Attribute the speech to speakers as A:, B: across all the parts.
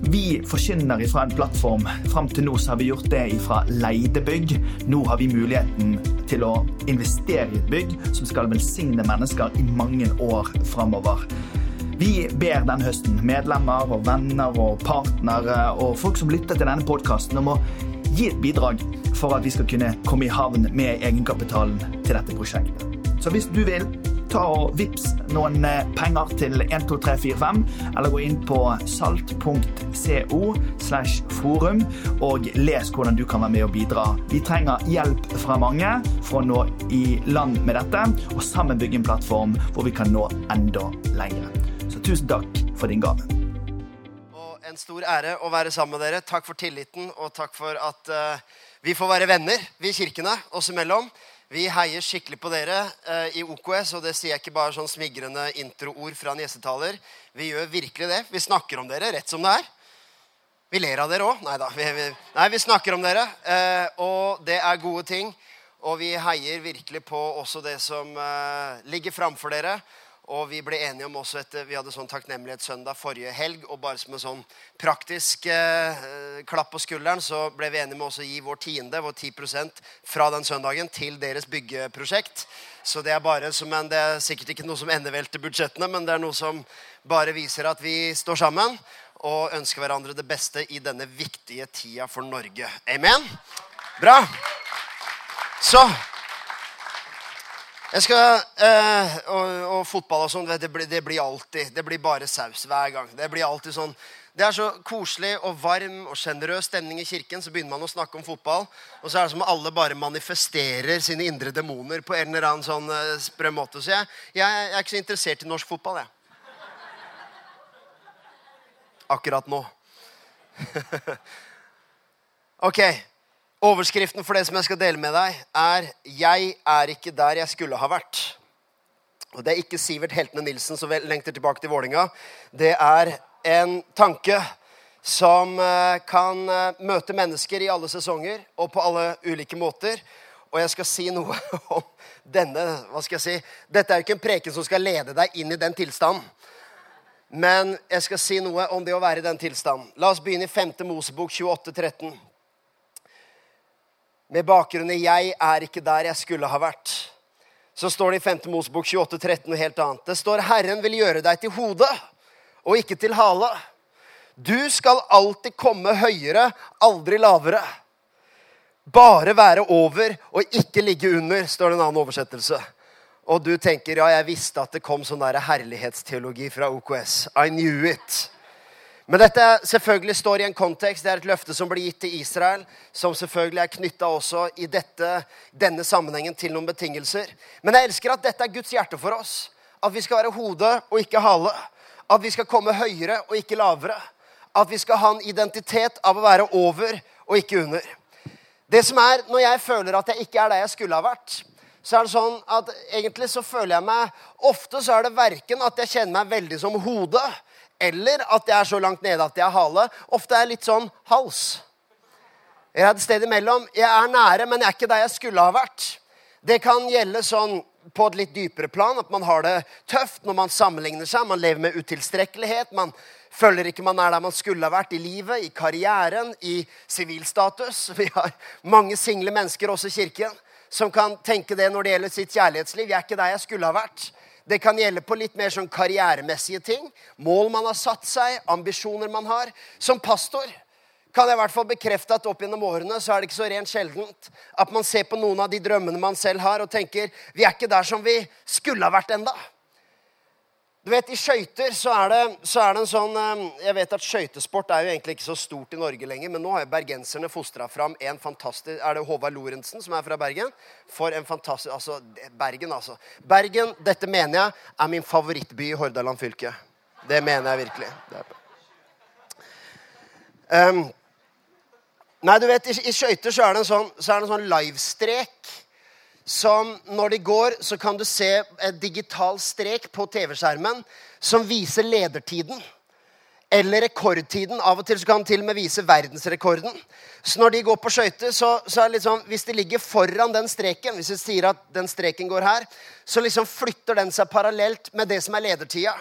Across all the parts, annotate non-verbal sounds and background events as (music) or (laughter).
A: vi forkynner ifra en plattform. Fram til nå har vi gjort det ifra leide bygg. Nå har vi muligheten til å investere i et bygg som skal velsigne mennesker i mange år framover. Vi ber denne høsten medlemmer og venner og partnere og folk som lytter til denne podkasten, om å gi et bidrag for at vi skal kunne komme i havn med egenkapitalen til dette prosjektet. Så hvis du vil, ta og vips noen penger til 12345, eller gå inn på salt.co slash forum og les hvordan du kan være med og bidra. Vi trenger hjelp fra mange for å nå i land med dette, og sammen bygge en plattform hvor vi kan nå enda lenger. Så tusen takk for din gave.
B: Og en stor ære å være sammen med dere. Takk for tilliten, og takk for at uh, vi får være venner, vi kirkene, oss imellom. Vi heier skikkelig på dere eh, i OKS, og det sier jeg ikke bare sånn smigrende introord fra en gjestetaler. Vi gjør virkelig det. Vi snakker om dere rett som det er. Vi ler av dere òg. Nei da. Nei, vi snakker om dere, eh, og det er gode ting. Og vi heier virkelig på også det som ligger framfor dere. Og vi ble enige om også etter, Vi hadde sånn takknemlighetssøndag forrige helg. Og bare som en sånn praktisk eh, klapp på skulderen så ble vi enige med å gi vår tiende, vår 10% fra den søndagen til deres byggeprosjekt. Så det er bare som en, det er sikkert ikke noe som endevelter budsjettene, men det er noe som bare viser at vi står sammen og ønsker hverandre det beste i denne viktige tida for Norge. Amen? Bra. Så jeg skal, eh, og, og, fotball og sånn, det, det, blir alltid Det blir bare saus hver gang. Det blir alltid sånn Det er så koselig og varm og sjenerøs stemning i kirken. Så begynner man å snakke om fotball, og så er det som om alle bare manifesterer sine indre demoner på en eller annen sånn eh, sprø måte. Så jeg, jeg, er ikke så interessert i norsk fotball, jeg. Akkurat nå. (laughs) ok. Overskriften for det som jeg skal dele med deg, er 'Jeg er ikke der jeg skulle ha vært'. Og Det er ikke Sivert Heltene Nilsen som lengter tilbake til Vålinga. Det er en tanke som eh, kan eh, møte mennesker i alle sesonger og på alle ulike måter. Og jeg skal si noe (laughs) om denne hva skal jeg si? Dette er jo ikke en preken som skal lede deg inn i den tilstanden. Men jeg skal si noe om det å være i den tilstanden. La oss begynne i 5. Mosebok 28, 13 med bakgrunn i 'jeg er ikke der jeg skulle ha vært', så står det i 5. Mosebok 28, 13 noe helt annet. Det står 'Herren vil gjøre deg til hode og ikke til hale'. Du skal alltid komme høyere, aldri lavere. Bare være over og ikke ligge under, står det en annen oversettelse. Og du tenker ja, jeg visste at det kom sånn der herlighetsteologi fra OKS. I knew it. Men dette selvfølgelig står i en kontekst. Det er et løfte som blir gitt til Israel, som selvfølgelig er knytta også i dette, denne sammenhengen til noen betingelser. Men jeg elsker at dette er Guds hjerte for oss. At vi skal være hode og ikke hale. At vi skal komme høyere og ikke lavere. At vi skal ha en identitet av å være over og ikke under. Det som er, Når jeg føler at jeg ikke er der jeg skulle ha vært, så er det sånn at egentlig så føler jeg meg Ofte så er det verken at jeg kjenner meg veldig som hode, eller at jeg er så langt nede at jeg har hale. Ofte er jeg litt sånn hals. Jeg er et sted imellom. Jeg er nære, men jeg er ikke der jeg skulle ha vært. Det kan gjelde sånn på et litt dypere plan, at man har det tøft når man sammenligner seg. Man lever med utilstrekkelighet. Man føler ikke man er der man skulle ha vært i livet, i karrieren, i sivilstatus. (laughs) Vi har mange single mennesker også i kirken som kan tenke det når det gjelder sitt kjærlighetsliv. Jeg er ikke der jeg skulle ha vært. Det kan gjelde på litt mer sånn karrieremessige ting. Mål man har satt seg, ambisjoner man har. Som pastor kan jeg i hvert fall bekrefte at opp gjennom årene så er det ikke så rent sjeldent at man ser på noen av de drømmene man selv har, og tenker vi er ikke der som vi skulle ha vært enda. Du vet, I skøyter så, så, er det en sånn eh, Jeg vet at skøytesport er jo egentlig ikke så stort i Norge lenger, men nå har jo bergenserne fostra fram en fantastisk Er det Håvard Lorentzen som er fra Bergen? For en fantastisk Altså, Bergen, altså. Bergen, dette mener jeg, er min favorittby i Hordaland fylke. Det mener jeg virkelig. Um, Nei, du vet, i, i skøyter så er det en sånn, så er sånn livestrek som når de går, så kan du se en digital strek på TV-skjermen som viser ledertiden. Eller rekordtiden. Av og til så kan den til og med vise verdensrekorden. Så når de går på skøyter, så, så, er det liksom Hvis de ligger foran den streken, hvis vi sier at den streken går her, så liksom flytter den seg parallelt med det som er ledertida.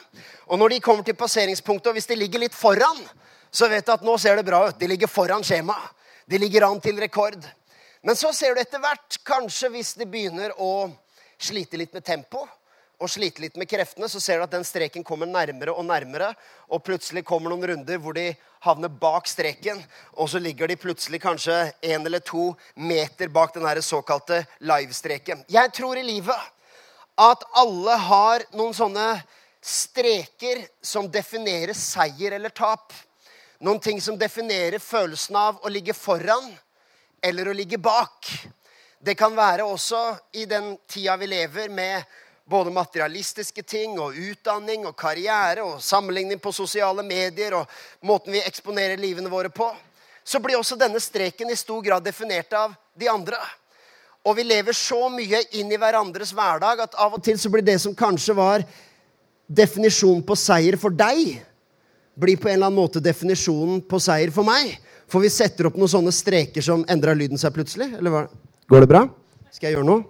B: Og når de kommer til passeringspunktet, og hvis de ligger litt foran, så vet du at nå ser det bra ut. De ligger foran skjemaet. De ligger an til rekord. Men så ser du etter hvert, kanskje hvis de begynner å slite litt med tempo og slite litt med kreftene, så ser du at den streken kommer nærmere og nærmere. Og plutselig kommer noen runder hvor de havner bak streken. Og så ligger de plutselig kanskje en eller to meter bak den såkalte livestreken. Jeg tror i livet at alle har noen sånne streker som definerer seier eller tap. Noen ting som definerer følelsen av å ligge foran eller å ligge bak. Det kan være også i den tida vi lever, med både materialistiske ting og utdanning og karriere og sammenligning på sosiale medier og måten vi eksponerer livene våre på, så blir også denne streken i stor grad definert av de andre. Og vi lever så mye inn i hverandres hverdag at av og til så blir det som kanskje var definisjonen på seier for deg, blir på en eller annen måte definisjonen på seier for meg. For vi setter opp noen sånne streker som endra lyden seg plutselig. Eller hva? Går det bra? Skal jeg gjøre noe?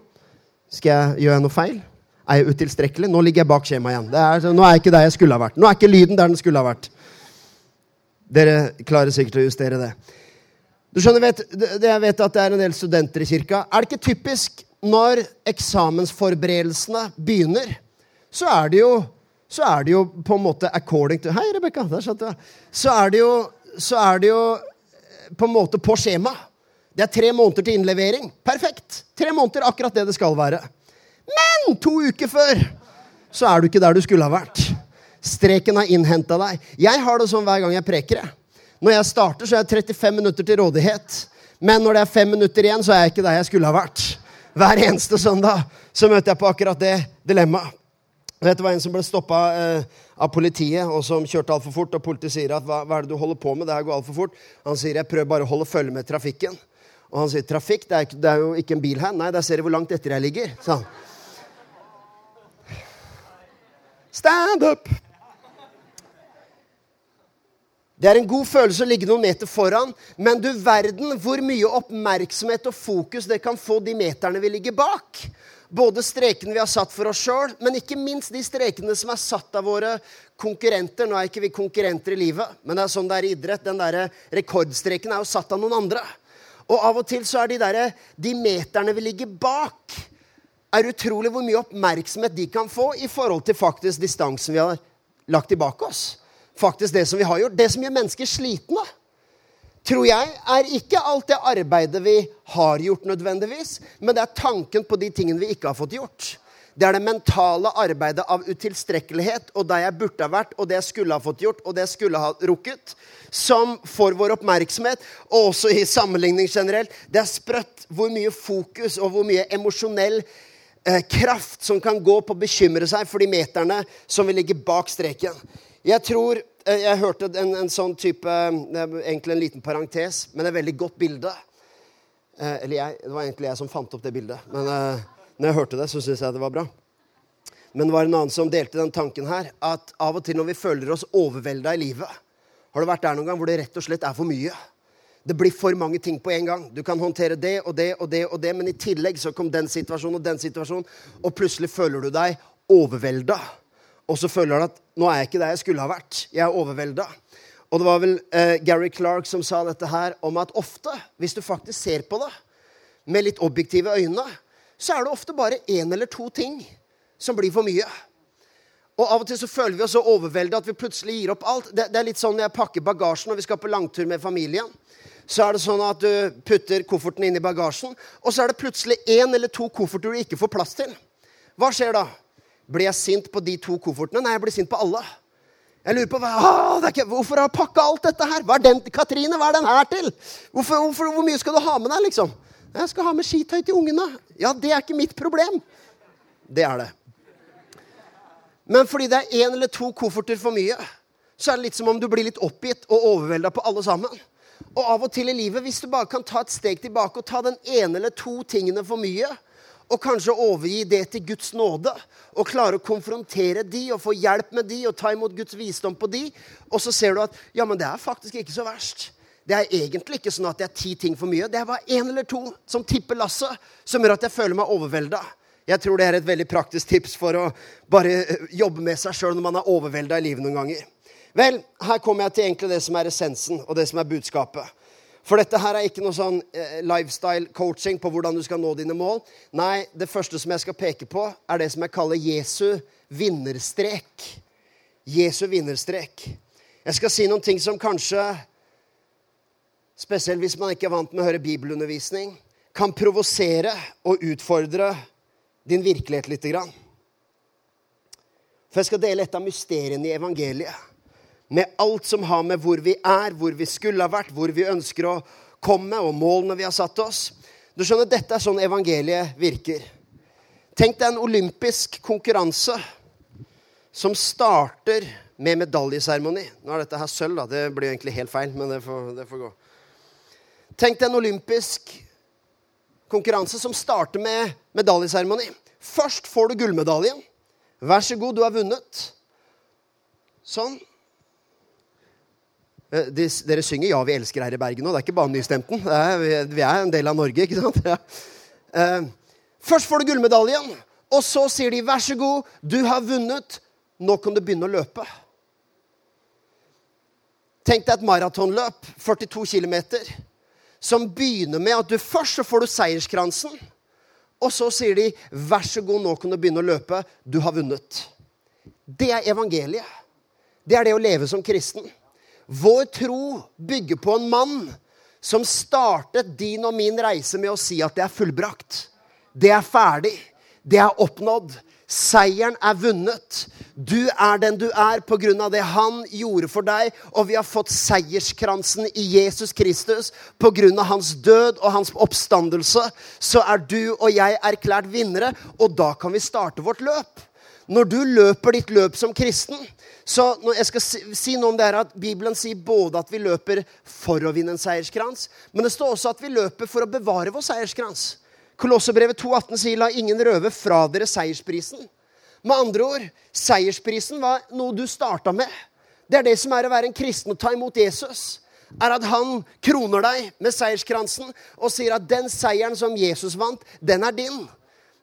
B: Skal jeg Gjør jeg noe feil? Er jeg utilstrekkelig? Nå ligger jeg bak skjemaet igjen. Er, nå er jeg ikke der jeg skulle ha vært. Nå er ikke lyden der den skulle ha vært. Dere klarer sikkert å justere det. Du skjønner, vet, Jeg vet at det er en del studenter i kirka. Er det ikke typisk når eksamensforberedelsene begynner, så er det jo, så er det jo på en måte according to Hei, Rebekka. Der satt du. Så er det jo, så er det jo på en måte på skjema. Det er tre måneder til innlevering. Perfekt. Tre måneder, akkurat det det skal være. Men to uker før så er du ikke der du skulle ha vært. Streken har innhenta deg. Jeg har det sånn hver gang jeg preker. Når jeg starter, så er jeg 35 minutter til rådighet. Men når det er fem minutter igjen, så er jeg ikke der jeg skulle ha vært. Hver eneste søndag så møter jeg på akkurat det dilemmaet. Du hva en som ble stoppa eh, av politiet, og som kjørte altfor fort. Og politiet sier at hva, hva, er det du holder på med? Det her går altfor fort. Han sier jeg prøver bare å holde følge med trafikken. Og han sier trafikk, det er, det er, jo ikke en bil her. Nei, der ser du hvor langt etter jeg ligger. sa han. Stand up! Det er en god følelse å ligge noen meter foran, men du verden hvor mye oppmerksomhet og fokus det kan få de meterne vi ligger bak. Både strekene vi har satt for oss sjøl, men ikke minst de strekene som er satt av våre konkurrenter. Nå er ikke vi konkurrenter i livet, men det er sånn det er i idrett. Den der rekordstreken er jo satt av noen andre. Og av og til så er de, der, de meterne vi ligger bak, er utrolig hvor mye oppmerksomhet de kan få i forhold til faktisk distansen vi har lagt tilbake oss. Faktisk det som vi har gjort. Det som gjør mennesker slitne tror jeg, er ikke alt det arbeidet vi har gjort, nødvendigvis, men det er tanken på de tingene vi ikke har fått gjort. Det er det mentale arbeidet av utilstrekkelighet og der jeg burde ha vært, og det jeg skulle ha fått gjort, og det jeg skulle ha rukket, som får vår oppmerksomhet, og også i sammenligning generelt. Det er sprøtt hvor mye fokus og hvor mye emosjonell eh, kraft som kan gå på å bekymre seg for de meterne som vil ligge bak streken. Jeg tror jeg hørte en, en, sånn type Egentlig en liten parentes, men et veldig godt bilde. Eh, eller jeg, det var egentlig jeg som fant opp det bildet. Men eh, når jeg hørte det, så syntes jeg det var bra. Men det var en annen som delte den tanken her. At av og til når vi føler oss overvelda i livet Har du vært der noen gang hvor det rett og slett er for mye? Det blir for mange ting på en gang. Du kan håndtere det og det og det, og det, men i tillegg så kom den situasjonen og den situasjonen, og plutselig føler du deg overvelda. Og så føler han at nå er jeg ikke der jeg skulle ha vært. Jeg er overvelda. Og det var vel eh, Gary Clark som sa dette her om at ofte, hvis du faktisk ser på det med litt objektive øyne, så er det ofte bare én eller to ting som blir for mye. Og Av og til så føler vi oss så overvelda at vi plutselig gir opp alt. Det, det, er litt sånn Når jeg pakker bagasjen og vi skal på langtur med familien, så er det sånn at du putter kofferten inn i bagasjen, og så er det plutselig én eller to kofferter du ikke får plass til. Hva skjer da? Blir jeg sint på de to koffertene? Nei, jeg blir sint på alle. Jeg lurer på, hva, ikke, Hvorfor har jeg pakka alt dette her? Hva er den, Katrine, hva er den her til? Hvorfor, hvorfor, hvor mye skal du ha med deg, liksom? Jeg skal ha med skitøy til ungene. Ja, det er ikke mitt problem. Det er det. Men fordi det er én eller to kofferter for mye, så er det litt som om du blir litt oppgitt og overvelda på alle sammen. Og av og til i livet, hvis du bare kan ta et steg tilbake og ta den ene eller to tingene for mye, og kanskje overgi det til Guds nåde, og klare å konfrontere de og få hjelp med de og ta imot Guds visdom på de, og så ser du at ja, men det er faktisk ikke så verst. Det er egentlig ikke sånn at det er ti ting for mye. Det er bare én eller to som tipper lasset, som gjør at jeg føler meg overvelda. Jeg tror det er et veldig praktisk tips for å bare eh, jobbe med seg sjøl når man er overvelda i livet noen ganger. Vel, her kommer jeg til egentlig det som er essensen, og det som er budskapet. For dette her er ikke noe sånn eh, lifestyle coaching på hvordan du skal nå dine mål. Nei, det første som jeg skal peke på, er det som jeg kaller Jesu vinnerstrek. Jesu vinnerstrek. Jeg skal si noen ting som kanskje, spesielt hvis man ikke er vant med å høre bibelundervisning, kan provosere og utfordre din virkelighet lite grann. For jeg skal dele et av mysteriene i evangeliet med alt som har med hvor vi er, hvor vi skulle ha vært, hvor vi ønsker å komme, og målene vi har satt oss. Du skjønner, Dette er sånn evangeliet virker. Tenk deg en olympisk konkurranse som starter med medaljeseremoni. Nå er dette her sølv, da. Det blir egentlig helt feil, men det får, det får gå. Tenk deg en olympisk konkurranse som starter med medaljeseremoni. Først får du gullmedaljen. Vær så god, du har vunnet. Sånn. Eh, de, dere synger 'Ja, vi elsker' her i Bergen nå. Det er ikke bare nystemten. Er, vi er en del av Norge, ikke sant? (laughs) Ja. Eh, først får du gullmedaljen, og så sier de 'vær så god, du har vunnet'. Nå kan du begynne å løpe. Tenk deg et maratonløp, 42 km, som begynner med at du først så får du seierskransen. Og så sier de 'vær så god, nå kan du begynne å løpe'. Du har vunnet. Det er evangeliet. Det er det å leve som kristen. Vår tro bygger på en mann som startet din og min reise med å si at det er fullbrakt. Det er ferdig. Det er oppnådd. Seieren er vunnet. Du er den du er av det han gjorde for deg. Og vi har fått seierskransen i Jesus Kristus av hans død og hans oppstandelse. Så er du og jeg erklært vinnere, og da kan vi starte vårt løp. Når du løper ditt løp som kristen, så jeg skal si noe om det her at Bibelen sier både at vi løper for å vinne en seierskrans, men det står også at vi løper for å bevare vår seierskrans. Kolossebrevet 2,18 sier 'la ingen røve fra dere seiersprisen'. Med andre ord, seiersprisen var noe du starta med. Det er det som er å være en kristen og ta imot Jesus. Er at han kroner deg med seierskransen og sier at den seieren som Jesus vant, den er din.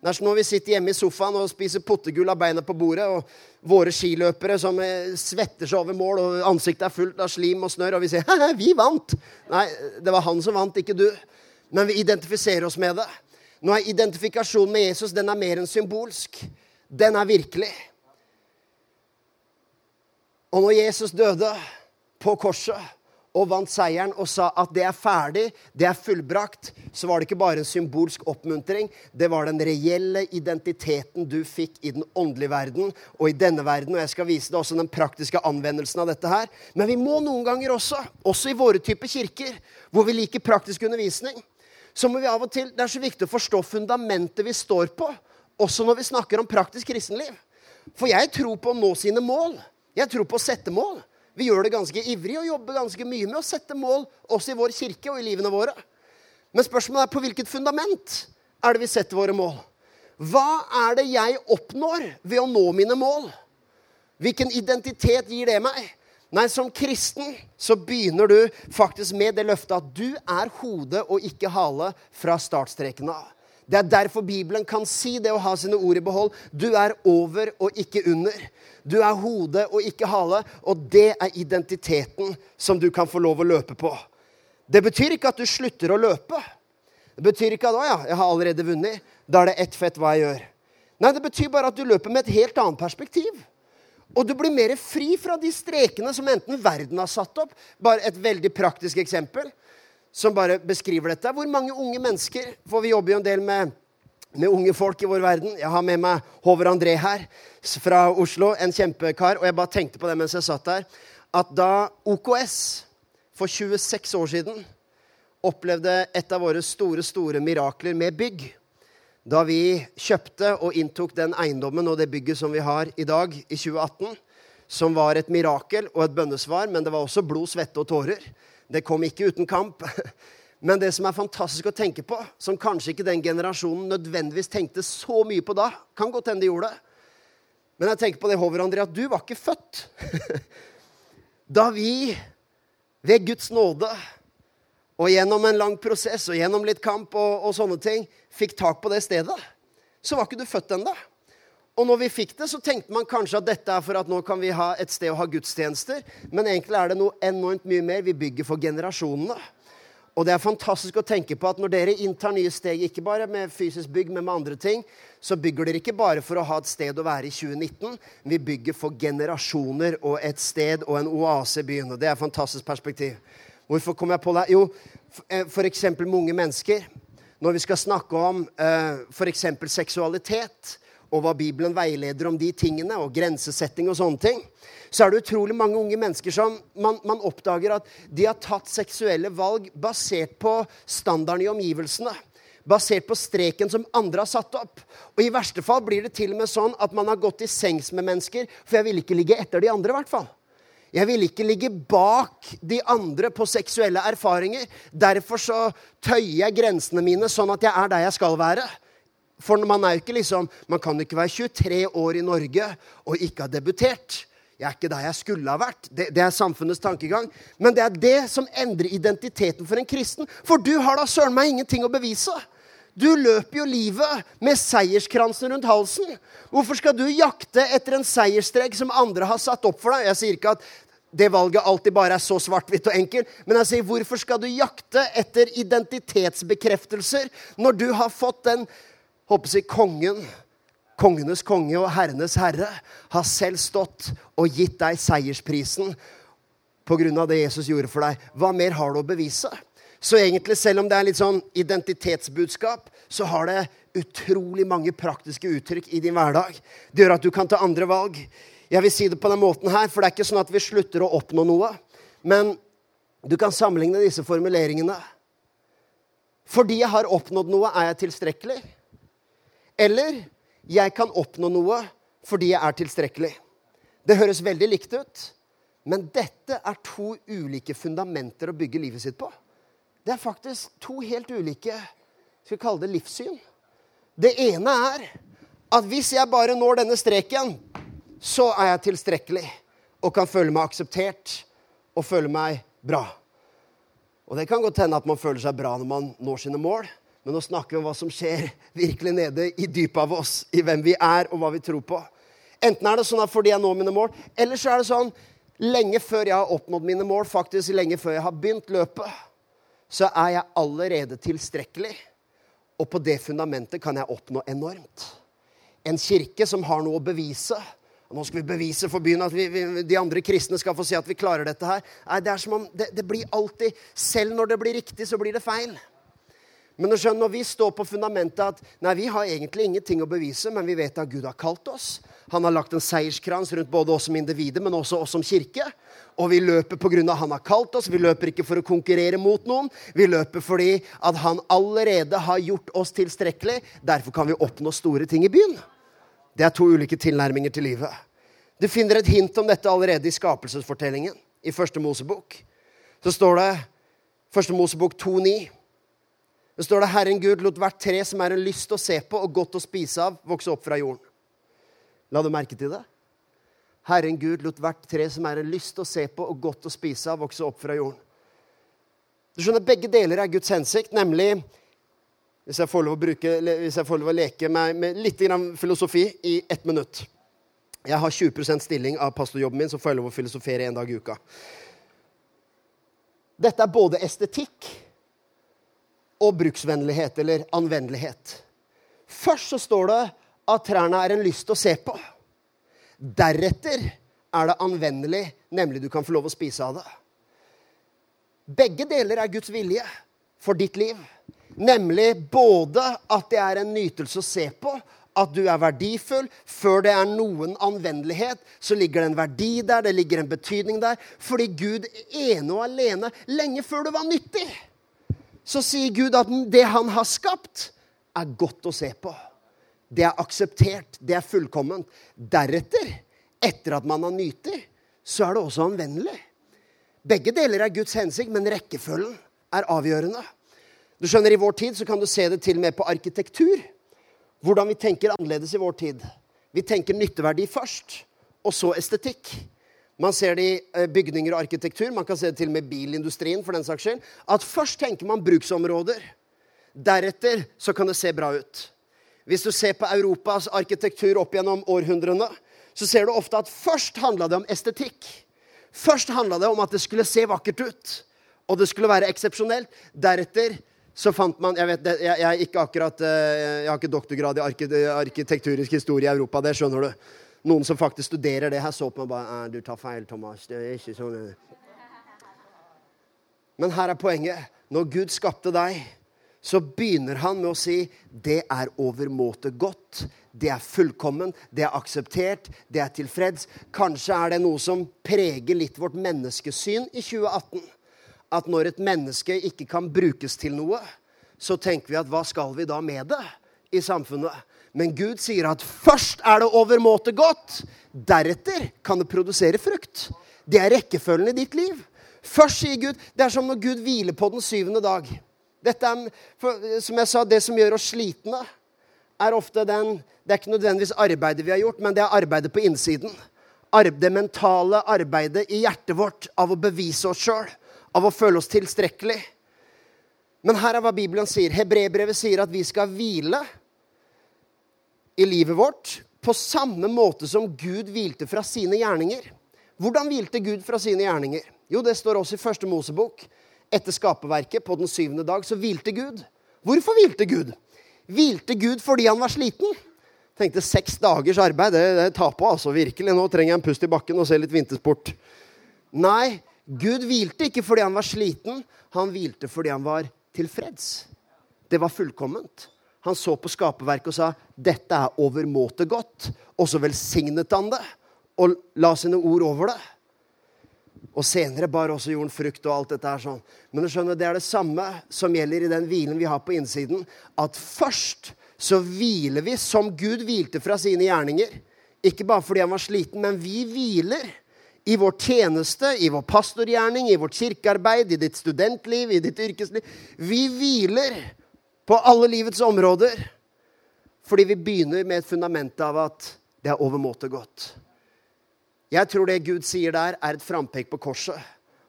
B: Det er som når vi sitter hjemme i sofaen og spiser pottegull av beina på bordet, og våre skiløpere som eh, svetter seg over mål, og ansiktet er fullt av slim og snørr, og vi sier 'hæ, vi vant'. Nei, det var han som vant, ikke du. Men vi identifiserer oss med det. Nå er identifikasjonen med Jesus den er mer enn symbolsk. Den er virkelig. Og når Jesus døde på korset og vant seieren og sa at det er ferdig, det er fullbrakt, så var det ikke bare en symbolsk oppmuntring. Det var den reelle identiteten du fikk i den åndelige verden og i denne verden. Og jeg skal vise deg også den praktiske anvendelsen av dette her. Men vi må noen ganger også, også i våre typer kirker, hvor vi liker praktisk undervisning, så må vi av og til Det er så viktig å forstå fundamentet vi står på, også når vi snakker om praktisk kristenliv. For jeg tror på å nå sine mål. Jeg tror på å sette mål. Vi gjør det ganske ivrig og jobber ganske mye med å sette mål også i vår kirke og i livene våre. Men spørsmålet er på hvilket fundament er det vi setter våre mål? Hva er det jeg oppnår ved å nå mine mål? Hvilken identitet gir det meg? Nei, Som kristen så begynner du faktisk med det løftet at du er hode og ikke hale fra startstreken av. Det er derfor Bibelen kan si det å ha sine ord i behold. Du er over og ikke under. Du er hode og ikke hale, og det er identiteten som du kan få lov å løpe på. Det betyr ikke at du slutter å løpe. Det betyr ikke at 'Å ja, jeg har allerede vunnet'. Da er det ett fett hva jeg gjør. Nei, det betyr bare at du løper med et helt annet perspektiv. Og du blir mer fri fra de strekene som enten verden har satt opp. Bare et veldig praktisk eksempel som bare beskriver dette. Hvor mange unge mennesker For vi jobber jo en del med, med unge folk i vår verden. Jeg har med meg Håvard André her fra Oslo, en kjempekar. Og jeg bare tenkte på det mens jeg satt der, at da OKS for 26 år siden opplevde et av våre store, store mirakler med bygg da vi kjøpte og inntok den eiendommen og det bygget som vi har i dag, i 2018, som var et mirakel og et bønnesvar, men det var også blod, svette og tårer. Det kom ikke uten kamp. (laughs) Men det som er fantastisk å tenke på, som kanskje ikke den generasjonen nødvendigvis tenkte så mye på da Kan godt hende de gjorde det. Men jeg tenker på det, Håvard André, at du var ikke født. (laughs) da vi ved Guds nåde og gjennom en lang prosess og gjennom litt kamp og, og sånne ting fikk tak på det stedet, så var ikke du født ennå. Og når vi fikk det, så tenkte man kanskje at dette er for at nå kan vi ha et sted å ha gudstjenester. Men egentlig er det noe enormt mye mer vi bygger for generasjonene. Og det er fantastisk å tenke på at når dere inntar nye steg, ikke bare med fysisk bygg, men med andre ting, så bygger dere ikke bare for å ha et sted å være i 2019. Vi bygger for generasjoner og et sted og en oase i byen. Og det er et fantastisk perspektiv. Hvorfor kom jeg på det? Jo, f.eks. Eh, med unge mennesker. Når vi skal snakke om uh, eh, f.eks. seksualitet, og hva Bibelen veileder om de tingene, og grensesetting og sånne ting, så er det utrolig mange unge mennesker som man, man, oppdager at de har tatt seksuelle valg basert på standarden i omgivelsene. Basert på streken som andre har satt opp. Og i verste fall blir det til og med sånn at man har gått i sengs med mennesker, for jeg vil ikke ligge etter de andre, i hvert fall. Jeg vil ikke ligge bak de andre på seksuelle erfaringer. Derfor så tøyer jeg grensene mine sånn at jeg er der jeg skal være. For man er jo ikke liksom, man kan ikke være 23 år i Norge og ikke ha debutert. Jeg er ikke der jeg skulle ha vært. Det, det, er samfunnets tankegang. Men det er det som endrer identiteten for en kristen. For du har da søren meg ingenting å bevise. Du løper jo livet med seierskransen rundt halsen. Hvorfor skal du jakte etter en seiersstrek som andre har satt opp for deg? Jeg sier ikke at det valget alltid bare er så svart-hvitt og enkelt. Men jeg sier, hvorfor skal du jakte etter identitetsbekreftelser når du har fått den håper jeg, kongen kongenes konge og herrenes herre, har selv stått og gitt deg seiersprisen pga. det Jesus gjorde for deg. Hva mer har du å bevise? Så egentlig, selv om det er litt sånn identitetsbudskap, så har det utrolig mange praktiske uttrykk i din hverdag. Det gjør at du kan ta andre valg. Jeg vil si det på den måten her, for det er ikke sånn at vi slutter å oppnå noe. Men du kan sammenligne disse formuleringene. Fordi jeg har oppnådd noe, er jeg tilstrekkelig? Eller jeg kan oppnå noe fordi jeg er tilstrekkelig. Det høres veldig likt ut, men dette er to ulike fundamenter å bygge livet sitt på. Det er faktisk to helt ulike skal vi kalle det livssyn. Det ene er at hvis jeg bare når denne streken, så er jeg tilstrekkelig og kan føle meg akseptert og føle meg bra. Og det kan godt hende at man føler seg bra når man når sine mål. Men nå snakker vi om hva som skjer virkelig nede i dypet av oss, i hvem vi er, og hva vi tror på. Enten er det sånn at fordi jeg når mine mål, eller så er det sånn lenge før jeg har oppnådd mine mål, faktisk lenge før jeg har begynt løpet, så er jeg allerede tilstrekkelig. Og på det fundamentet kan jeg oppnå enormt. En kirke som har noe å bevise. Nå skal vi bevise for byen at vi, vi, de andre kristne skal få se at vi klarer dette her. Nei, det er som om det, det blir alltid Selv når det blir riktig, så blir det feil. Men når vi står på fundamentet at nei, vi har egentlig ingenting å bevise, men vi vet at Gud har kalt oss. Han har lagt en seierskrans rundt både oss som individer, men også oss som kirke. Og vi løper pga. han har kalt oss. Vi løper ikke for å konkurrere mot noen. Vi løper fordi at han allerede har gjort oss tilstrekkelig. Derfor kan vi oppnå store ting i byen. Det er to ulike tilnærminger til livet. Du finner et hint om dette allerede i skapelsesfortellingen i Første Mosebok. Så står det Første Mosebok 2,9. Det står det Herren Gud lot hvert tre som er en lyst å se på og godt å spise av, vokse opp fra jorden. La du merke til det? Herren Gud lot hvert tre som er en lyst å se på og godt å spise av, vokse opp fra jorden. Du skjønner, Begge deler er Guds hensikt, nemlig Hvis jeg får lov å, bruke, får lov å leke med, med litt filosofi i ett minutt. Jeg har 20% stilling av pastorjobben min, så får jeg lov å filosofere en dag i uka. Dette er både estetikk og bruksvennlighet eller anvendelighet. Først så står det at trærne er en lyst å se på. Deretter er det anvendelig, nemlig du kan få lov å spise av det. Begge deler er Guds vilje for ditt liv. Nemlig både at det er en nytelse å se på, at du er verdifull. Før det er noen anvendelighet, så ligger det en verdi der, det ligger en betydning der. Fordi Gud ene og alene, lenge før du var nyttig, så sier Gud at det han har skapt, er godt å se på. Det er akseptert, det er fullkomment. Deretter, etter at man har nyter, så er det også anvendelig. Begge deler er Guds hensikt, men rekkefølgen er avgjørende. Du skjønner, I vår tid så kan du se det til og med på arkitektur. Hvordan vi tenker annerledes i vår tid. Vi tenker nytteverdi først, og så estetikk. Man ser det i eh, bygninger og arkitektur. Man kan se det til og med bilindustrien. for den saks skyld, At først tenker man bruksområder. Deretter så kan det se bra ut. Hvis du ser på Europas arkitektur opp gjennom århundrene, så ser du ofte at først handla det om estetikk. Først handla det om at det skulle se vakkert ut, og det skulle være eksepsjonelt. Deretter så fant man Jeg vet, jeg, jeg, akkurat, eh, jeg har ikke doktorgrad i arkitekturisk historie i Europa, det skjønner du. Noen som faktisk studerer det her, så på meg og bare Du tar feil, Thomas. Det er ikke sånn Men her er poenget. Når Gud skapte deg, så begynner han med å si det er overmåte godt. Det er fullkommen, det er akseptert, det er tilfreds. Kanskje er det noe som preger litt vårt menneskesyn i 2018. At når et menneske ikke kan brukes til noe, så tenker vi at hva skal vi da med det i samfunnet? Men Gud sier at først er det overmåte godt. Deretter kan det produsere frukt. Det er rekkefølgen i ditt liv. Først sier Gud Det er som når Gud hviler på den syvende dag. Dette er, for, som jeg sa, Det som gjør oss slitne, er ofte den Det er ikke nødvendigvis arbeidet vi har gjort, men det er arbeidet på innsiden. Det mentale arbeidet i hjertet vårt av å bevise oss sjøl, av å føle oss tilstrekkelig. Men her er hva Bibelen sier. Hebrebrevet sier at vi skal hvile i livet vårt på samme måte som Gud hvilte fra sine gjerninger. Hvordan hvilte Gud fra sine gjerninger? Jo, det står også i første Mosebok. Etter skaperverket, på den syvende dag, så hvilte Gud. Hvorfor hvilte Gud? Hvilte Gud fordi han var sliten? Tenkte seks dagers arbeid, det, det tar på, altså. Virkelig. Nå trenger jeg en pust i bakken og se litt vintersport. Nei, Gud hvilte ikke fordi han var sliten. Han hvilte fordi han var tilfreds. Det var fullkomment. Han så på skaperverket og sa dette er overmåte godt. Og så velsignet han det og la sine ord over det. Og senere bar også jorden frukt og alt dette her sånn. Men du skjønner, det er det samme som gjelder i den hvilen vi har på innsiden. At først så hviler vi som Gud hvilte fra sine gjerninger. Ikke bare fordi han var sliten, men vi hviler i vår tjeneste, i vår pastorgjerning, i vårt kirkearbeid, i ditt studentliv, i ditt yrkesliv. Vi hviler på alle livets områder. Fordi vi begynner med et fundament av at det er overmåte godt. Jeg tror det Gud sier der, er et frampek på korset,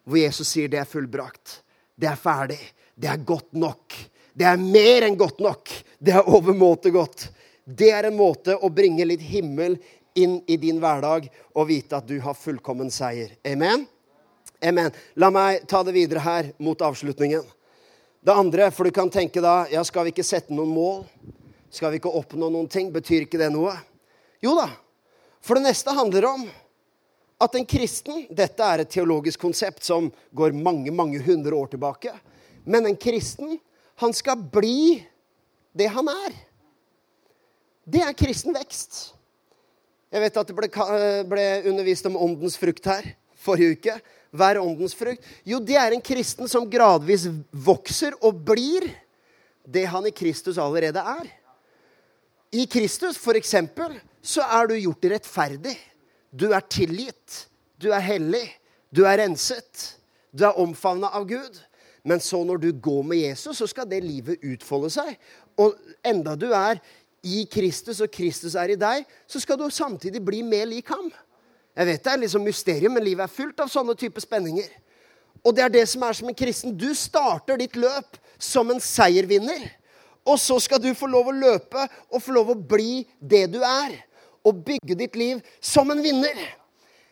B: hvor Jesus sier det er fullbrakt. Det er ferdig. Det er godt nok. Det er mer enn godt nok. Det er overmåte godt. Det er en måte å bringe litt himmel inn i din hverdag og vite at du har fullkommen seier. Amen? Amen. La meg ta det videre her mot avslutningen. Det andre, for du kan tenke da ja, Skal vi ikke sette noen mål? Skal vi ikke oppnå noen ting? Betyr ikke det noe? Jo da. For det neste handler om at en kristen Dette er et teologisk konsept som går mange, mange hundre år tilbake. Men en kristen, han skal bli det han er. Det er kristen vekst. Jeg vet at det ble, ble undervist om åndens frukt her forrige uke. Hva er åndens frukt? Jo, det er en kristen som gradvis vokser og blir det han i Kristus allerede er. I Kristus, for eksempel, så er du gjort rettferdig. Du er tilgitt. Du er hellig. Du er renset. Du er omfavna av Gud. Men så når du går med Jesus, så skal det livet utfolde seg. Og enda du er i Kristus, og Kristus er i deg, så skal du samtidig bli mer lik ham. Jeg vet det er liksom mysterium, men livet er fullt av sånne typer spenninger. Og det er det som er som en kristen. Du starter ditt løp som en seiervinner. Og så skal du få lov å løpe og få lov å bli det du er. Og bygge ditt liv som en vinner.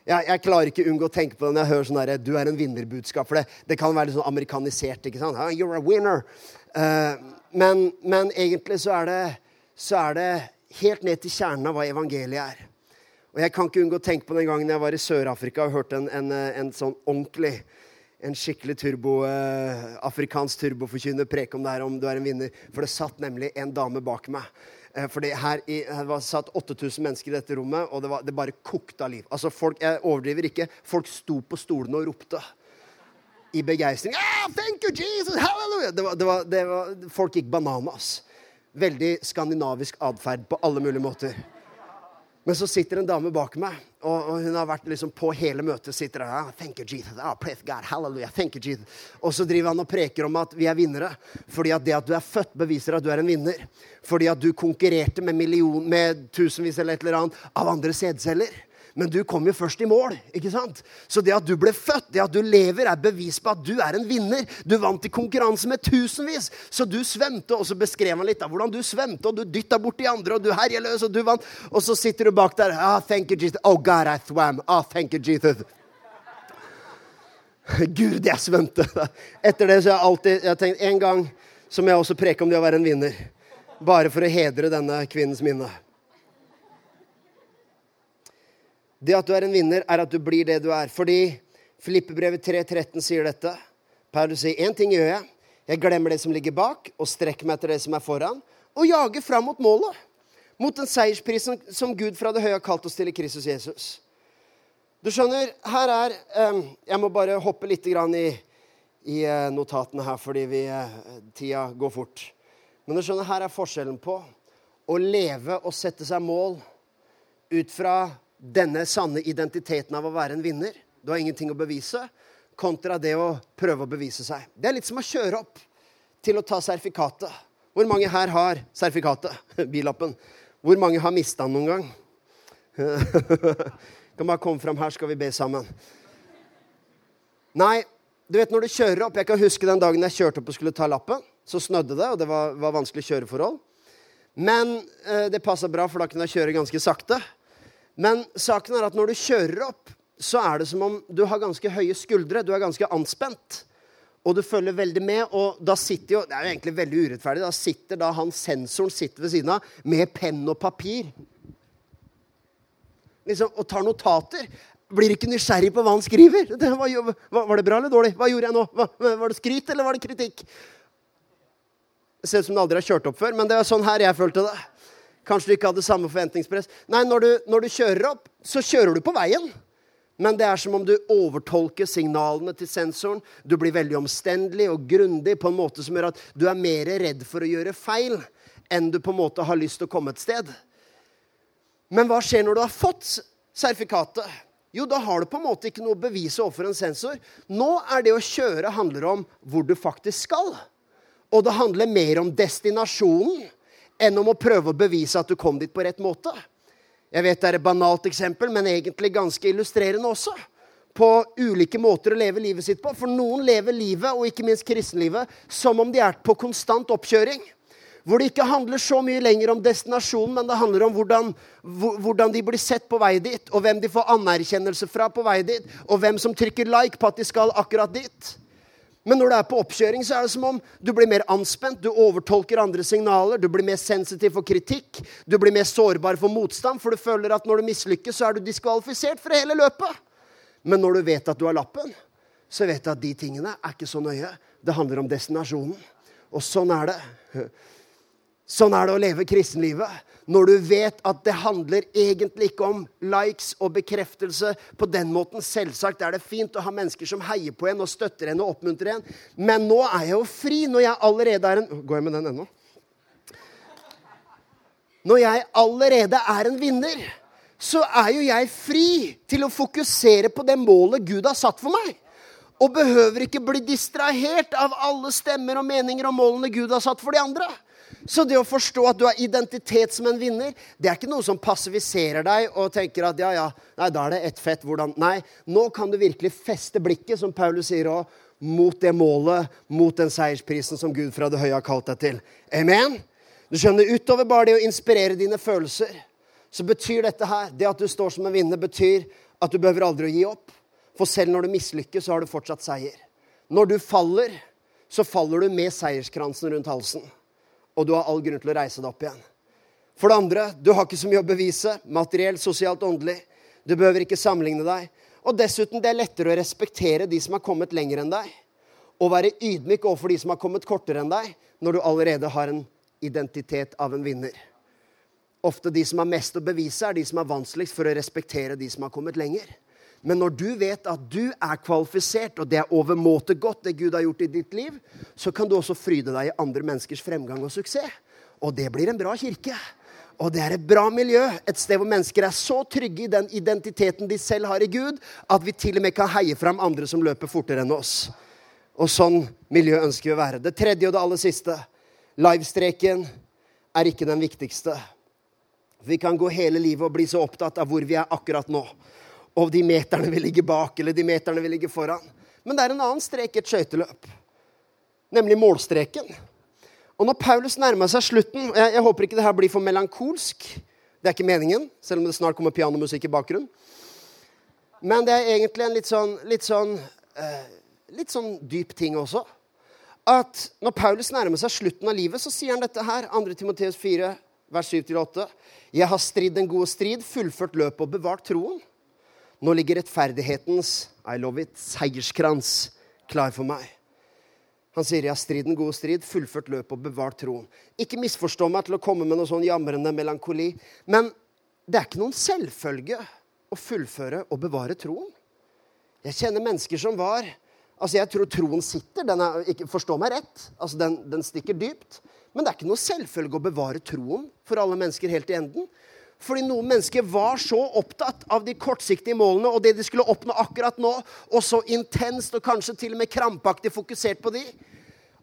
B: Jeg, jeg klarer ikke unngå å tenke på det når jeg hører sånn der, du er en vinnerbudskap. For det, det kan være litt sånn amerikanisert. ikke sant? You're a winner. Uh, men, men, egentlig så er, det, så er det helt ned til kjernen av hva evangeliet er. Og Jeg kan ikke unngå å tenke på den gangen jeg var i Sør-Afrika og hørte en, en, en, sånn ordentlig en skikkelig turbo, eh, afrikansk turboforkynner preke om det her, om du er en vinner. For det satt nemlig en dame bak meg. Eh, for det her, i, her var satt 8000 mennesker i dette rommet, og det, var, det bare kokte av liv. Altså folk, Jeg overdriver ikke. Folk sto på stolene og ropte i begeistring. Ah! Det var, det var, det var, folk gikk bananas. Veldig skandinavisk atferd på alle mulige måter. Men så sitter en dame bak meg, og, hun har vært liksom på hele møtet. sitter der, ah, thank you Jesus, ah, praise God, hallelujah, thank you Jesus. Og så driver han og preker om at vi er vinnere. Fordi at det at du er født, beviser at du er en vinner. Fordi at du konkurrerte med, million, med tusenvis eller et eller annet av andre sædceller. Men du kom jo først i mål. ikke sant? Så det at du ble født, det at du lever, er bevis på at du er en vinner. Du vant i konkurranse med tusenvis. Så du svømte, og så beskrev han litt av hvordan du svømte, og du dytta bort de andre, og du herja løs, og du vant. Og så sitter du bak der. Ah, thank you, Jesus. Oh, God, I swam. Ah, thank you, Jesus. Gud, jeg svømte. Etter det så har jeg alltid jeg har tenkt en gang så må jeg også preke om det å være en vinner. Bare for å hedre denne kvinnens minne. Det at du er en vinner, er at du blir det du er. Fordi Filippebrevet 3.13 sier dette. Paulus sier én ting gjør jeg. Jeg glemmer det som ligger bak, og strekker meg etter det som er foran, og jager fram mot målet. Mot den seiersprisen som Gud fra det høye har kalt oss til i Kristus Jesus. Du skjønner, her er um, Jeg må bare hoppe litt i, i uh, notatene her, fordi vi, uh, tida går fort. Men du skjønner, her er forskjellen på å leve og sette seg mål ut fra denne sanne identiteten av å være en vinner. Du har ingenting å bevise. Kontra det å prøve å bevise seg. Det er litt som å kjøre opp til å ta sertifikatet. Hvor mange her har sertifikatet? (laughs) Billappen. Hvor mange har mista den noen gang? (laughs) kan bare komme fram her, skal vi be sammen. Nei, du vet når du kjører opp Jeg kan huske den dagen jeg kjørte opp og skulle ta lappen. Så snødde det, og det var, var vanskelig kjøreforhold. Men eh, det passa bra, for da kunne jeg kjøre ganske sakte. Men saken er at når du kjører opp, så er det som om du har ganske høye skuldre. Du er ganske anspent. Og du følger veldig med. Og da sitter jo Det er jo egentlig veldig urettferdig. Da sitter da han sensoren sitter ved siden av med penn og papir. Liksom, og tar notater. Blir ikke nysgjerrig på hva han skriver. Det, var, var, det bra eller dårlig? Hva gjorde jeg nå? var det skryt, eller var det kritikk? Det ser ut som du aldri har kjørt opp før, men det er sånn her jeg følte det. Kanskje du ikke hadde samme forventningspress. Nei, når du, når du kjører opp, så kjører du på veien. Men det er som om du overtolker signalene til sensoren. Du blir veldig omstendelig og grundig på en måte som gjør at du er mer redd for å gjøre feil enn du på en måte har lyst til å komme et sted. Men hva skjer når du har fått sertifikatet? Jo, da har du på en måte ikke noe bevis overfor en sensor. Nå er det å kjøre handler om hvor du faktisk skal. Og det handler mer om destinasjonen enn om å prøve å bevise at du kom dit på rett måte. Jeg vet det er et banalt eksempel, men egentlig ganske illustrerende også. På ulike måter å leve livet sitt på. For noen lever livet, og ikke minst kristenlivet, som om de er på konstant oppkjøring. Hvor det ikke handler så mye lenger om destinasjonen, men det handler om hvordan, hvordan, de blir sett på vei dit, og hvem de får anerkjennelse fra på vei dit, og hvem som trykker like på at de skal akkurat dit. Men når du er på oppkjøring, så er det som om du blir mer anspent, du overtolker andre signaler, du blir mer sensitiv for kritikk, du blir mer sårbar for motstand, for du føler at når du mislykkes, så er du diskvalifisert for hele løpet. Men når du vet at du har lappen, så vet du at de tingene er ikke så nøye. Det handler om destinasjonen. Og sånn er det. Sånn er det å leve kristenlivet når du vet at det handler egentlig ikke om likes og bekreftelse på den måten. Selvsagt er det fint å ha mennesker som heier på en og støtter en og oppmuntrer en. Men nå er jeg jo fri når jeg allerede er en Går jeg med den ennå? Når jeg allerede er en vinner, så er jo jeg fri til å fokusere på det målet Gud har satt for meg. Og behøver ikke bli distrahert av alle stemmer og meninger og målene Gud har satt for de andre. Så det å forstå at du har identitet som en vinner, det er ikke noe som passiviserer deg og tenker at ja, ja, nei, da er det ett fett. Hvordan Nei, nå kan du virkelig feste blikket, som Paulus sier òg, mot det målet, mot den seiersprisen som Gud fra det høye har kalt deg til. Amen? Du skjønner, utover bare det å inspirere dine følelser, så betyr dette her, det at du står som en vinner, betyr at du behøver aldri å gi opp. For selv når du mislykkes, så har du fortsatt seier. Når du faller, så faller du med seierskransen rundt halsen og du har all grunn til å reise deg opp igjen. For det andre, du har ikke så mye å bevise, materielt, sosialt, åndelig. Du behøver ikke sammenligne deg. Og dessuten, det er lettere å respektere de som har kommet lenger enn deg, og være ydmyk overfor de som har kommet kortere enn deg, når du allerede har en identitet av en vinner. Ofte de som har mest å bevise, er de som er vanskeligst for å respektere de som har kommet lenger. Men når du vet at du er kvalifisert, og det er overmåte godt, det Gud har gjort i ditt liv, så kan du også fryde deg i andre menneskers fremgang og suksess. Og det blir en bra kirke. Og det er et bra miljø, et sted hvor mennesker er så trygge i den identiteten de selv har i Gud, at vi til og med kan heie fram andre som løper fortere enn oss. Og sånn miljø ønsker vi å være. Det tredje og det aller siste. Livestreken er ikke den viktigste. Vi kan gå hele livet og bli så opptatt av hvor vi er akkurat nå. Og de meterne vil ligge bak, eller de meterne vil ligge foran. Men det er en annen strek i et skøyteløp. Nemlig målstreken. Og når Paulus nærmer seg slutten jeg, jeg, håper ikke det her blir for melankolsk. Det er ikke meningen, selv om det snart kommer pianomusikk i bakgrunnen. Men det er egentlig en litt sånn, litt sånn, eh, litt sånn dyp ting også. At når Paulus nærmer seg slutten av livet, så sier han dette her. 2. Timoteus 4, vers 7-8. Jeg har stridd en god strid, fullført løpet og bevart troen. Nå ligger rettferdighetens I love it, seierskrans klar for meg. Han sier, har striden god strid, fullført løpet og bevart troen'. Ikke misforstå meg til å komme med noe sånn jamrende melankoli. Men det er ikke noen selvfølge å fullføre og bevare troen. Jeg kjenner mennesker som var Altså, Jeg tror troen sitter. Den er, ikke, Forstå meg rett. Altså, den, den stikker dypt. Men det er ikke noe selvfølge å bevare troen for alle mennesker helt i enden. Fordi noen mennesker var så opptatt av de kortsiktige målene og det de skulle oppnå akkurat nå, og så intenst og kanskje til og med krampaktig fokusert på de,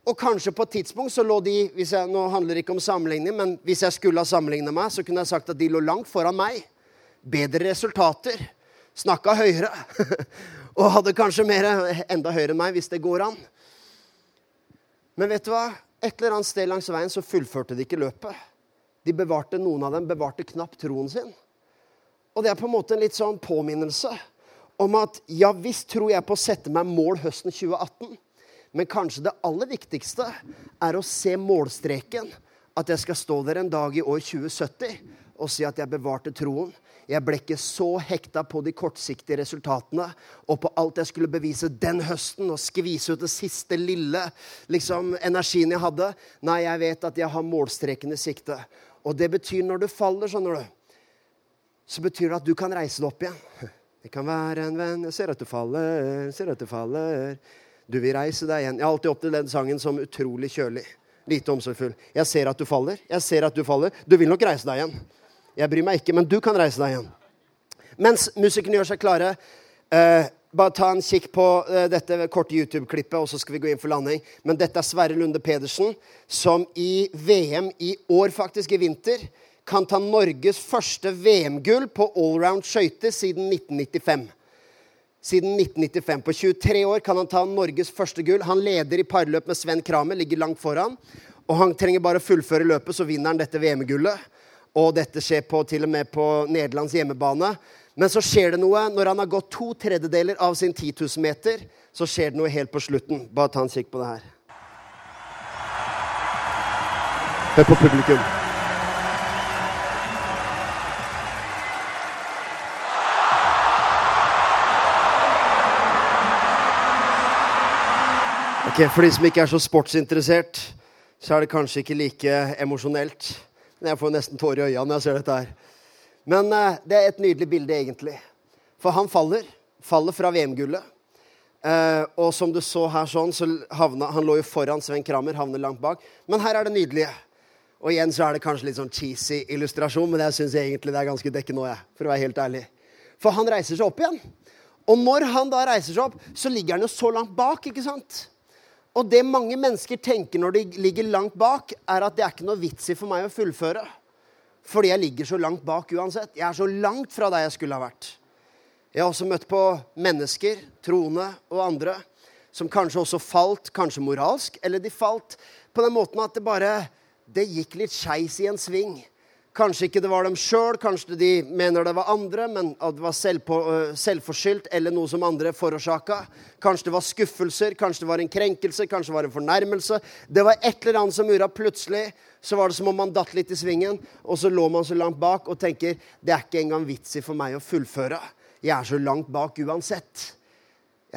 B: og kanskje på et tidspunkt så lå de jeg, Nå handler det ikke om sammenligning, men hvis jeg skulle ha sammenligna meg, så kunne jeg sagt at de lå langt foran meg. Bedre resultater. Snakka høyere. (laughs) og hadde kanskje mer, enda høyere enn meg, hvis det går an. Men vet du hva? Et eller annet sted langs veien så fullførte de ikke løpet. De bevarte, Noen av dem bevarte knapt troen sin. Og det er på en måte en litt sånn påminnelse om at ja visst tror jeg på å sette meg mål høsten 2018. Men kanskje det aller viktigste er å se målstreken. At jeg skal stå der en dag i år 2070 og si at jeg bevarte troen. Jeg ble ikke så hekta på de kortsiktige resultatene og på alt jeg skulle bevise den høsten og skvise ut det siste lille liksom, energien jeg hadde. Nei, jeg vet at jeg har målstreken i sikte. Og det betyr når du faller, skjønner du, så betyr det at du kan reise deg opp igjen. Det kan være en venn Jeg ser at du faller, ser at du faller. Du vil reise deg igjen. Jeg har alltid opplevd den sangen som utrolig kjølig. Lite omsorgsfull. Jeg ser at du faller. Jeg ser at du faller. Du vil nok reise deg igjen. Jeg bryr meg ikke, men du kan reise deg igjen. Mens musikerne gjør seg klare, eh, bare ta en kikk på eh, dette korte YouTube-klippet, og så skal vi gå inn for landing. Men dette er Sverre Lunde Pedersen, som i VM i år, faktisk, i vinter, kan ta Norges første VM-gull på allround skøyter siden 1995 siden 1995. På 23 år kan han ta Norges første gull. Han leder i parløp med Sven Kramer, ligger langt foran. Og han trenger bare å fullføre løpet, så vinner han dette VM-gullet. Og dette skjer på, til og med på Nederlands hjemmebane. Men så skjer det noe når han har gått to tredjedeler av sin 10 000 meter. Så skjer det noe helt på slutten. Bare ta en kikk på det her. Hør på publikum. Ok, For de som ikke er så sportsinteressert, så er det kanskje ikke like emosjonelt. Men jeg får nesten tårer i øynene når jeg ser dette her. Men uh, det er et nydelig bilde, egentlig. For han faller. Faller fra VM-gullet. Uh, og som du så her sånn, så havna Han lå jo foran Sven Kramer, havner langt bak. Men her er det nydelige. Og igjen så er det kanskje litt sånn cheesy illustrasjon, men jeg syns egentlig det er ganske dekkende òg. For å være helt ærlig. For han reiser seg opp igjen. Og når han da reiser seg opp, så ligger han jo så langt bak, ikke sant? Og det mange mennesker tenker når de ligger langt bak, er at det er ikke noe vits i for meg å fullføre. Fordi jeg ligger så langt bak uansett. Jeg er så langt fra der jeg skulle ha vært. Jeg har også møtt på mennesker, troende og andre, som kanskje også falt, kanskje moralsk, eller de falt på den måten at det bare det gikk litt skeis i en sving. Kanskje ikke det var dem sjøl, kanskje de mener det var andre, men at det var selvpå, selvforskyldt eller noe som andre forårsaka. Kanskje det var skuffelser, kanskje det var en krenkelse, kanskje det var en fornærmelse. Det var et eller annet som gjorde at plutselig så var det som om man datt litt i svingen, og så lå man så langt bak og tenker det er ikke engang vits i for meg å fullføre. Jeg er så langt bak uansett.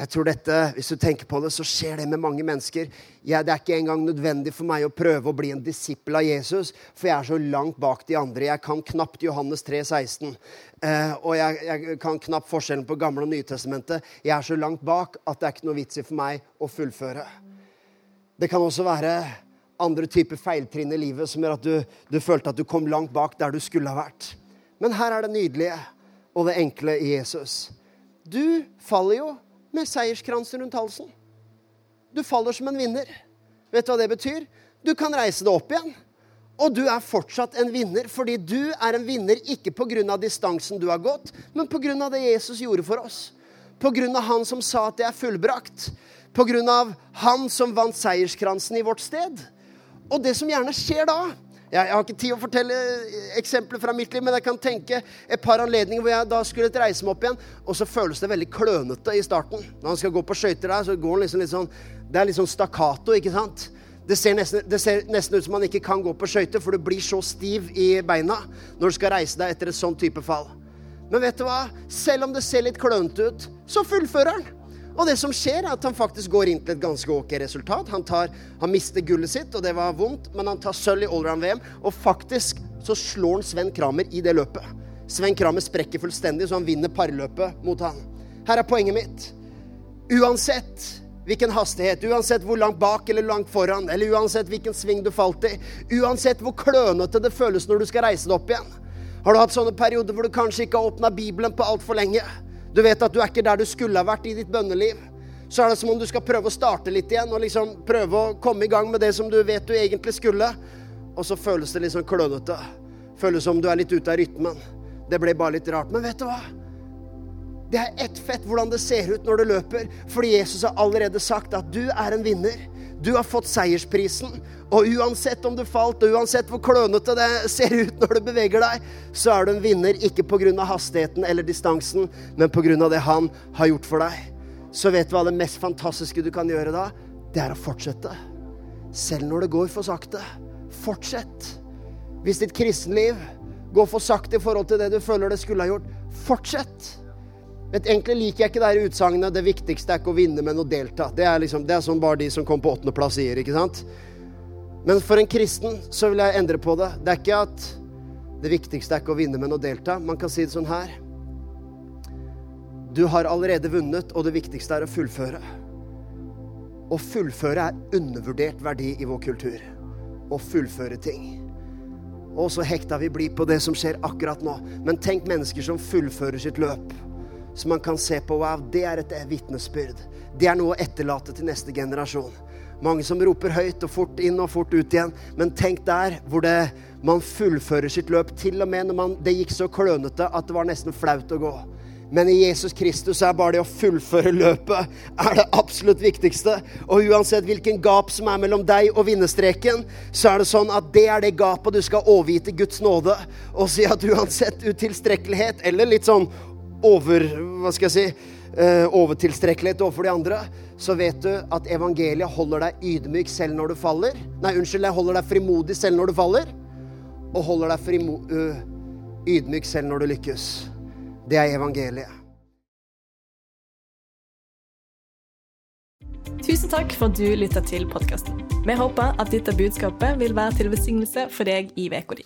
B: Jeg tror dette, Hvis du tenker på det, så skjer det med mange mennesker. Ja, det er ikke engang nødvendig for meg å prøve å bli en disippel av Jesus, for jeg er så langt bak de andre. Jeg kan knapt Johannes 3, 16. Eh, og jeg, jeg, kan knapt forskjellen på Gamle og Nytestamentet. Jeg er så langt bak at det er ikke noe vits i for meg å fullføre. Det kan også være andre typer feiltrinn i livet som gjør at du, du følte at du kom langt bak der du skulle ha vært. Men her er det nydelige og det enkle i Jesus. Du faller jo med seierskransen rundt halsen. Du faller som en vinner. Vet du hva det betyr? Du kan reise deg opp igjen. Og du er fortsatt en vinner, fordi du er en vinner ikke pga. distansen du har gått, men pga. det Jesus gjorde for oss. Pga. han som sa at det er fullbrakt. Pga. han som vant seierskransen i vårt sted. Og det som gjerne skjer da jeg, har ikke tid å fortelle eksempler fra mitt liv, men jeg kan tenke et par anledninger hvor jeg da skulle reise meg opp igjen, og så føles det veldig klønete i starten. Når han skal gå på skøyter der, så går han liksom litt sånn Det er litt sånn stakkato, ikke sant? Det ser, nesten, det ser nesten ut som man ikke kan gå på skøyter, for du blir så stiv i beina når du skal reise deg etter et sånn type fall. Men vet du hva? Selv om det ser litt klønete ut, så fullfører han. Og det som skjer, er at han faktisk går inn til et ganske ok resultat. Han, tar, han mister gullet sitt, og det var vondt, men han tar sølv i allround-VM. Og faktisk så slår han Sven Kramer i det løpet. Sven Kramer sprekker fullstendig, så han vinner parløpet mot han. Her er poenget mitt. Uansett hvilken hastighet, uansett hvor langt bak eller langt foran, eller uansett hvilken sving du falt i, uansett hvor klønete det føles når du skal reise deg opp igjen. Har du hatt sånne perioder hvor du kanskje ikke har åpna Bibelen på altfor lenge? Du vet at du er ikke der du skulle ha vært i ditt bønneliv. Så er det som om du skal prøve å starte litt igjen og liksom prøve å komme i gang med det som du vet du egentlig skulle. Og så føles det litt sånn klønete. Føles som du er litt ute av rytmen. Det ble bare litt rart. Men vet du hva? Det er ett fett hvordan det ser ut når du løper, fordi Jesus har allerede sagt at du er en vinner. Du har fått seiersprisen. Og uansett om du falt, og uansett hvor klønete det ser ut når du beveger deg, så er du en vinner ikke pga. hastigheten eller distansen, men pga. det han har gjort for deg. Så vet du hva det mest fantastiske du kan gjøre da? Det er å fortsette. Selv når det går for sakte. Fortsett. Hvis ditt kristenliv går for sakte i forhold til det du føler det skulle ha gjort, fortsett. Vet, egentlig liker jeg ikke det utsagnet 'det viktigste er ikke å vinne, men å delta'. Det er, liksom, det er sånn bare de som kom på åttendeplass sier, ikke sant? Men for en kristen så vil jeg endre på det. Det er ikke at det viktigste er ikke å vinne, men å delta. Man kan si det sånn her. Du har allerede vunnet, og det viktigste er å fullføre. Å fullføre er undervurdert verdi i vår kultur. Å fullføre ting. Og så hekta vi blir på det som skjer akkurat nå. Men tenk mennesker som fullfører sitt løp så man kan se på wow, det er et vitnesbyrd. Det er noe å etterlate til neste generasjon. Mange som roper høyt og fort inn og fort ut igjen. Men tenk der hvor det, man fullfører sitt løp, til og med når man, det gikk så klønete at det var nesten flaut å gå. Men i Jesus Kristus er bare det å fullføre løpet er det absolutt viktigste. Og uansett hvilken gap som er mellom deg og vinnerstreken, så er det sånn at det er det gapet du skal overgi til Guds nåde. Og si at uansett utilstrekkelighet, eller litt sånn over, hva skal jeg si, uh, overtilstrekkelighet overfor de andre, så vet du at evangeliet holder deg ydmyk selv når du faller. Nei, unnskyld, jeg holder deg frimodig selv når du faller, og holder deg frimo, uh, ydmyk selv når du lykkes. Det er evangeliet.
C: Tusen takk for at du lytta til podkasten. Vi håper at dette budskapet vil være til besignelse for deg i uka di.